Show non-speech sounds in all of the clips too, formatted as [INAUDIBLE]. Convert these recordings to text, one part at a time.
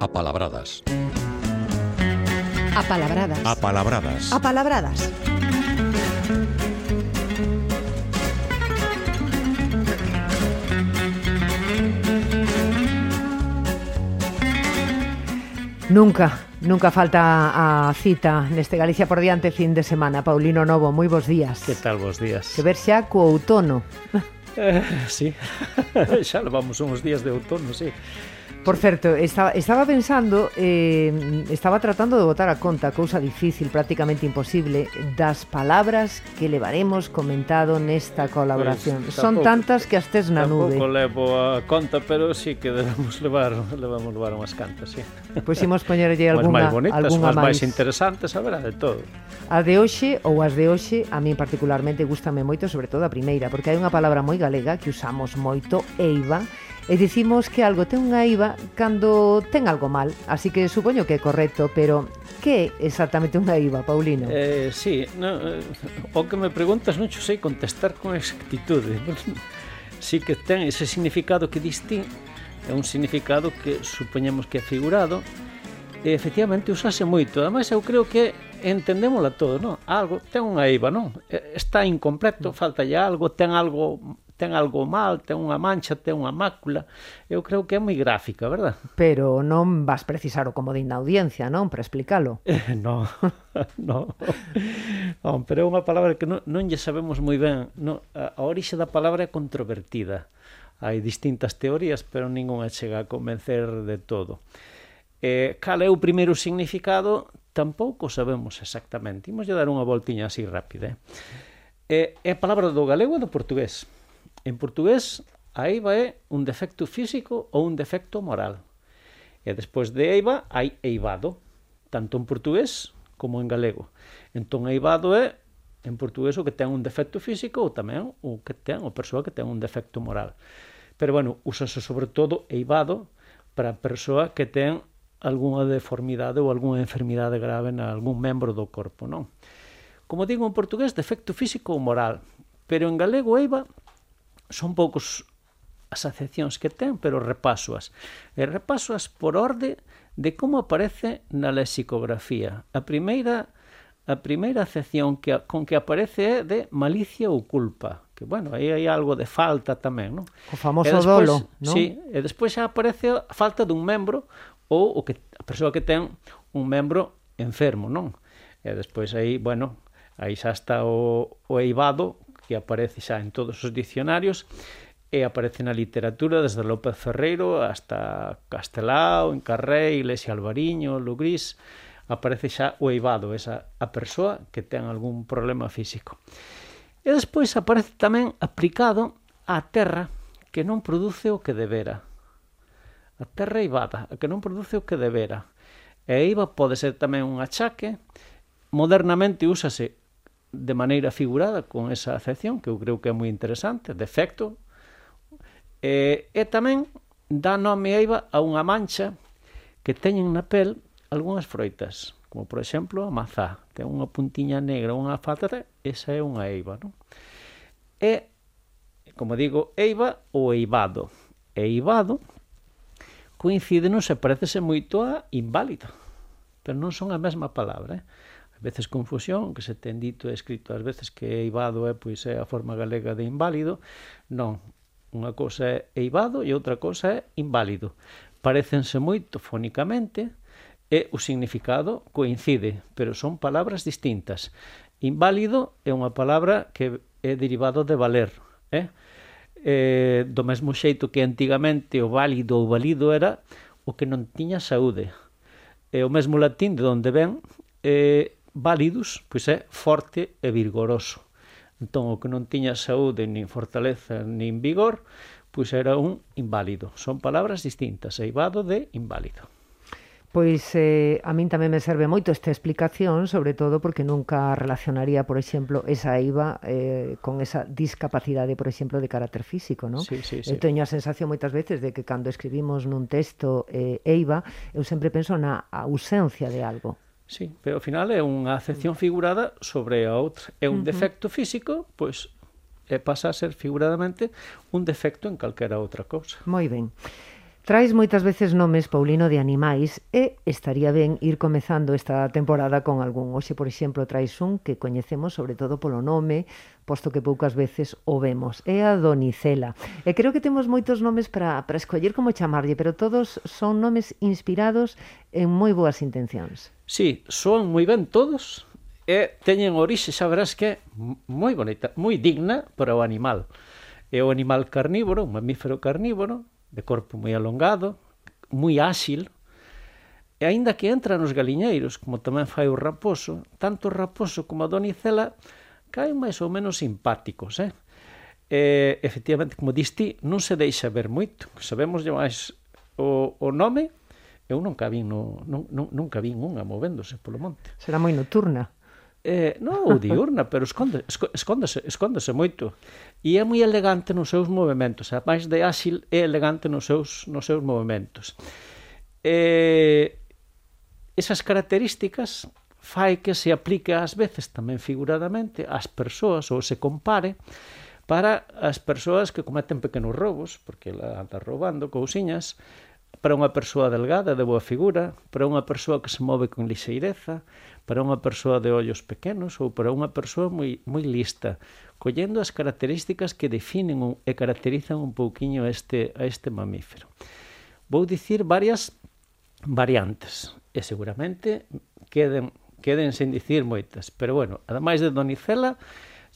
Apalabradas. Apalabradas. Apalabradas. Apalabradas. Nunca, nunca falta a cita neste Galicia por diante fin de semana. Paulino Novo, moi bons días. Que tal, bos días. Que ver xa co outono. Eh, sí, [LAUGHS] xa levamos uns días de outono, sí. Por certo, estaba, estaba pensando, eh, estaba tratando de votar a conta, cousa difícil, prácticamente imposible, das palabras que levaremos comentado nesta colaboración. Pues, tampouco, Son tantas que as tes na nube. Tampouco levo a conta, pero sí que debemos levar, levamos levar unhas cantas, sí. Pois pues imos poñerlle algunha, bonitas, algunha máis. máis interesantes, haberá de todo. A de hoxe ou as de hoxe, a mí particularmente gustame moito, sobre todo a primeira, porque hai unha palabra moi galega que usamos moito, eiva, e dicimos que algo ten unha IVA cando ten algo mal, así que supoño que é correcto, pero que é exactamente unha IVA, Paulino? Eh, sí, no, eh, o que me preguntas non sei contestar con exactitude. [LAUGHS] sí que ten ese significado que diste, é un significado que supoñemos que é figurado, e efectivamente usase moito. Ademais, eu creo que entendémola todo, non? Algo, ten unha IVA, non? Está incompleto, falta algo, ten algo ten algo mal, ten unha mancha, ten unha mácula. Eu creo que é moi gráfica, verdad? Pero non vas precisar o comodín da audiencia, non? Para explicalo. Eh, non, non. non. Pero é unha palabra que non, non lle sabemos moi ben. Non, a, a orixe da palabra é controvertida. Hai distintas teorías, pero ningunha chega a convencer de todo. Eh, cal é o primeiro significado tampouco sabemos exactamente. Imos dar unha voltiña así rápida. Eh? É a palabra do galego e do portugués. En portugués, a eiva é un defecto físico ou un defecto moral. E despois de eiva, hai eivado, tanto en portugués como en galego. Entón, eivado é en portugués o que ten un defecto físico ou tamén o que ten o persoa que ten un defecto moral. Pero bueno, úsase sobre todo eivado para a persoa que ten algunha deformidade ou algunha enfermidade grave na algún membro do corpo, non? Como digo en portugués, defecto físico ou moral, pero en galego eiva son poucos as acepcións que ten, pero repásoas. E repásoas por orde de como aparece na lexicografía. A primeira a primeira acepción que, con que aparece é de malicia ou culpa, que bueno, aí hai algo de falta tamén, non? O famoso e despois, dolo, non? Sí, e despois xa aparece a falta dun membro ou o que a persoa que ten un membro enfermo, non? E despois aí, bueno, aí xa está o, o eivado que aparece xa en todos os dicionarios e aparece na literatura desde López Ferreiro hasta Castelao, Encarré, Iglesias Alvariño, Lugrís, aparece xa o eivado, esa a persoa que ten algún problema físico. E despois aparece tamén aplicado á terra que non produce o que debera. A terra eivada, a que non produce o que debera. E eiva pode ser tamén un achaque, modernamente úsase de maneira figurada con esa acepción que eu creo que é moi interesante, defecto. E, e tamén dá nome eiva a unha mancha que teñen na pel algunhas froitas, como por exemplo a mazá, ten unha puntiña negra, unha fatra, esa é unha eiva, non? E como digo, eiva ou eivado. Eivado coincide, non se parecese moito a inválido, pero non son a mesma palabra, eh? veces confusión, que se ten dito e escrito ás veces que eivado é pois é a forma galega de inválido, non, unha cousa é eivado e outra cousa é inválido. Parecense moito fonicamente e o significado coincide, pero son palabras distintas. Inválido é unha palabra que é derivado de valer, eh? eh, do mesmo xeito que antigamente o válido ou valido era o que non tiña saúde. E o mesmo latín de onde ven eh, válidos, pois é forte e vigoroso. Entón, o que non tiña saúde, nin fortaleza, nin vigor, pois era un inválido. Son palabras distintas, eivado de inválido. Pois eh, a min tamén me serve moito esta explicación, sobre todo porque nunca relacionaría, por exemplo, esa IVA eh, con esa discapacidade, por exemplo, de carácter físico, non? Sí, sí, sí. Eu teño a sensación moitas veces de que cando escribimos nun texto eh, EIVA, eu sempre penso na ausencia de algo. Sí, pero ao final é unha acepción figurada sobre a outra. É un uh -huh. defecto físico, pois pasa a ser figuradamente un defecto en calquera outra cousa. Moi ben. Traes moitas veces nomes, Paulino, de animais e estaría ben ir comezando esta temporada con algún. Oxe, por exemplo, trais un que coñecemos sobre todo polo nome, posto que poucas veces o vemos. É a Donicela. E creo que temos moitos nomes para, para escoller como chamarlle, pero todos son nomes inspirados en moi boas intencións. Sí, son moi ben todos e teñen orixe, xa verás que moi bonita, moi digna para o animal. É o animal carnívoro, un mamífero carnívoro, de corpo moi alongado, moi áxil, e aínda que entra nos galiñeiros, como tamén fai o raposo, tanto o raposo como a donicela caen máis ou menos simpáticos, eh? E, efectivamente, como diste, non se deixa ver moito. Sabemos máis o, o nome, eu nunca vin, no, non, nunca vin unha movéndose polo monte. Será moi nocturna. Eh, non, diurna, pero esconde, escóndese, escóndese moito. E é moi elegante nos seus movimentos, a máis de áxil é elegante nos seus, nos seus movimentos. Eh, esas características fai que se aplique ás veces tamén figuradamente ás persoas ou se compare para as persoas que cometen pequenos roubos, porque la anda roubando cousiñas, para unha persoa delgada de boa figura, para unha persoa que se move con lixeireza, para unha persoa de ollos pequenos ou para unha persoa moi, moi lista, collendo as características que definen un, e caracterizan un pouquiño este, a este mamífero. Vou dicir varias variantes e seguramente queden, queden sen dicir moitas, pero bueno, ademais de Donicela,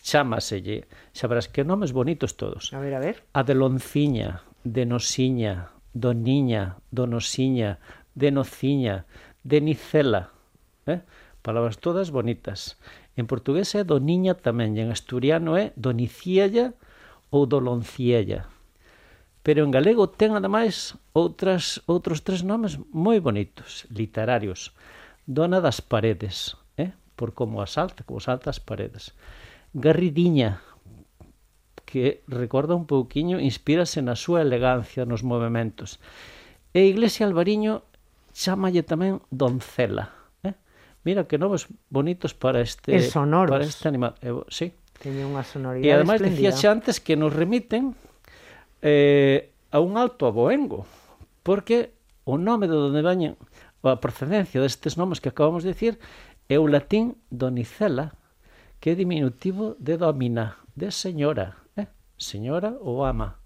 chámaselle, sabrás que nomes bonitos todos. A ver, a ver. A de Lonciña, de Nosiña, doniña, donosiña, de nicela. Eh? Palabras todas bonitas. En portugués é doniña tamén, e en asturiano é doniciella ou dolonciella. Pero en galego ten ademais outras, outros tres nomes moi bonitos, literarios. Dona das paredes, eh? por como as salta, como salta as paredes. Garridiña, que recorda un pouquiño, inspírase na súa elegancia nos movimentos. E Iglesia Albariño chamalle tamén Doncela. Eh? Mira que novos bonitos para este, para este animal. Eh, sí. Teñe unha sonoridade E ademais dicía antes que nos remiten eh, a un alto aboengo, porque o nome de onde veñen a procedencia destes nomes que acabamos de dicir é o latín donicela, que é diminutivo de domina, de señora señora ou ama.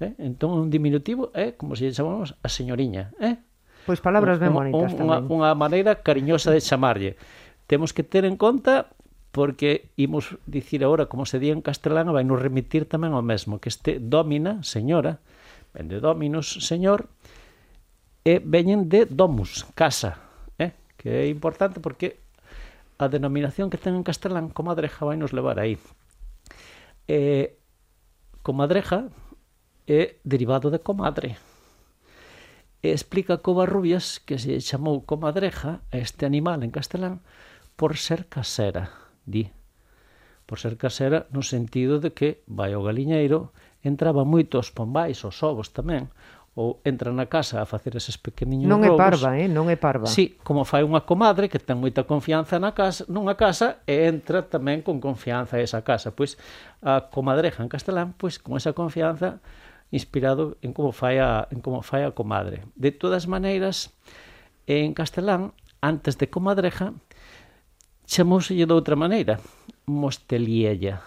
Eh? Entón, un diminutivo é, eh, como se chamamos, a señoriña. Eh? Pois palabras ben bonitas un, unha, tamén. Unha maneira cariñosa de chamarlle. Temos que ter en conta porque imos dicir agora como se di en castelán vai nos remitir tamén ao mesmo que este domina, señora ven de dominus, señor e veñen de domus, casa eh? que é importante porque a denominación que ten en castelán comadreja vai nos levar aí eh, Comadreja é derivado de comadre. E explica Covarrubias que se chamou comadreja a este animal en castelán por ser casera, di. Por ser casera no sentido de que vai ao galiñeiro, entraba moito os pombais, os ovos tamén, ou entra na casa a facer eses pequeniños non robos. Non é parva, eh? non é parva. Sí, como fai unha comadre que ten moita confianza na casa, nunha casa e entra tamén con confianza a esa casa. Pois a comadreja en castelán, pois con esa confianza inspirado en como fai a, en como fai a comadre. De todas maneiras, en castelán, antes de comadreja, chamouselle de outra maneira, mosteliella.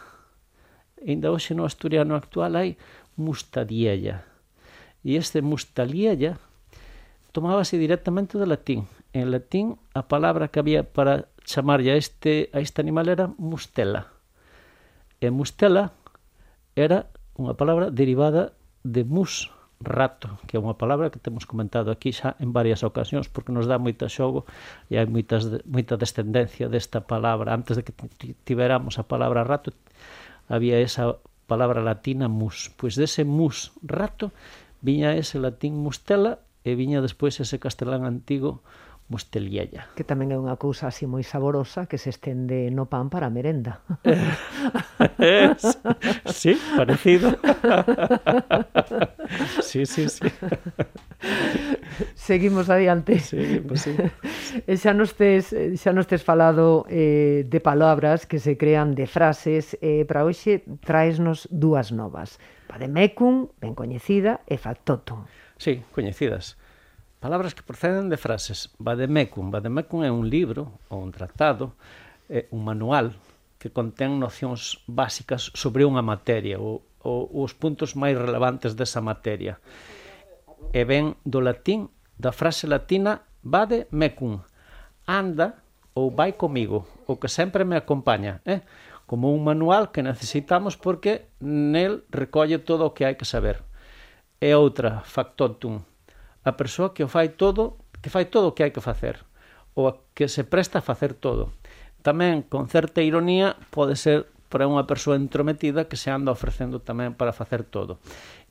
Ainda hoxe no asturiano actual hai mustadiella e este mustaliella tomábase directamente do latín. En latín, a palabra que había para chamarlle a este, a este animal era mustela. E mustela era unha palabra derivada de mus, rato, que é unha palabra que temos comentado aquí xa en varias ocasións porque nos dá moita xogo e hai moitas moita descendencia desta palabra. Antes de que tiveramos a palabra rato, había esa palabra latina mus. Pois dese mus, rato, viña ese latín mustela e viña despois ese castelán antigo musteliella. Que tamén é unha cousa así moi saborosa que se estende no pan para a merenda. [LAUGHS] Sí, parecido. [LAUGHS] sí, sí, sí. Seguimos adiante. Seguimos, sí. E xa nos tes, xa nos tes falado eh, de palabras que se crean de frases, eh, para hoxe traesnos dúas novas. Pademecum, ben coñecida, e factotum. Sí, coñecidas. Palabras que proceden de frases. Vademecum. Vademecum é un libro ou un tratado, é un manual que contén nocións básicas sobre unha materia ou, ou os puntos máis relevantes desa materia. E ven do latín, da frase latina Vade mecum. Anda ou vai comigo, o que sempre me acompaña, eh? como un manual que necesitamos porque nel recolle todo o que hai que saber. E outra, factotum, a persoa que o fai todo, que fai todo o que hai que facer, ou a que se presta a facer todo. Tamén, con certa ironía, pode ser para unha persoa entrometida que se anda ofrecendo tamén para facer todo.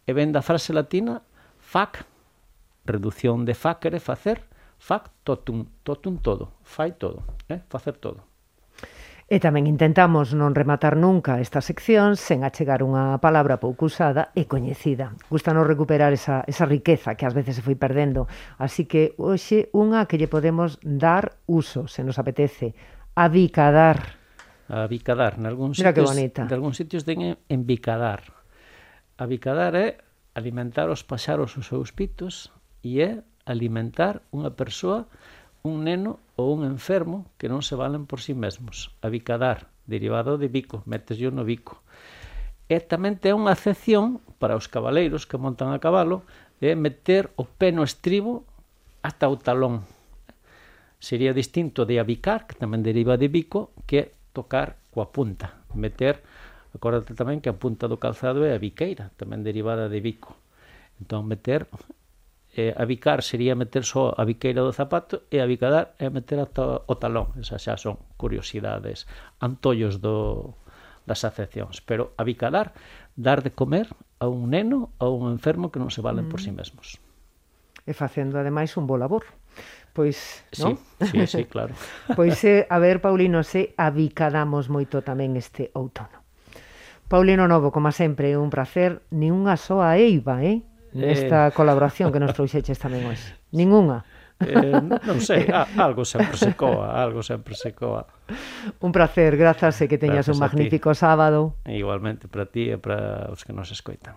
E ven da frase latina, fac, reducción de facere, facer, Fac totum, totum todo, fai todo, eh? facer todo. E tamén intentamos non rematar nunca esta sección sen achegar unha palabra pouco usada e coñecida. Gustanos recuperar esa, esa riqueza que ás veces se foi perdendo. Así que hoxe unha que lle podemos dar uso, se nos apetece. Abicadar. Abicadar. Nalgún Mira sitios, que bonita. Nalgúns sitios den en bicadar. Abicadar é alimentar os paxaros os seus pitos e é alimentar unha persoa, un neno ou un enfermo que non se valen por si sí mesmos. Abicadar, derivado de bico, metesio no bico. E tamén ten unha acepción para os cabaleiros que montan a cabalo, é meter o pé no estribo ata o talón. Sería distinto de abicar, que tamén deriva de bico, que tocar coa punta, meter Acórdate tamén que a punta do calzado é a biqueira, tamén derivada de bico. Entón, meter eh, abicar sería meter só a biqueira do zapato e abicadar é meter ata o talón. Esas xa son curiosidades, antollos do, das acepcións. Pero abicadar, dar de comer a un neno ou un enfermo que non se valen mm. por si sí mesmos. E facendo ademais un bo labor. Pois, non? Sí, sí, sí [LAUGHS] claro. pois, eh, a ver, Paulino, se abicadamos moito tamén este outono. Paulino Novo, como sempre, un placer, ni unha soa eiva, eh? Eh, esta eh... colaboración que nos trouxeches tamén hoxe? Ninguna? Eh, non sei, [LAUGHS] a, algo sempre se coa, algo sempre se coa. Un placer, grazas e que teñas gracias un magnífico sábado. E igualmente para ti e para os que nos escoitan.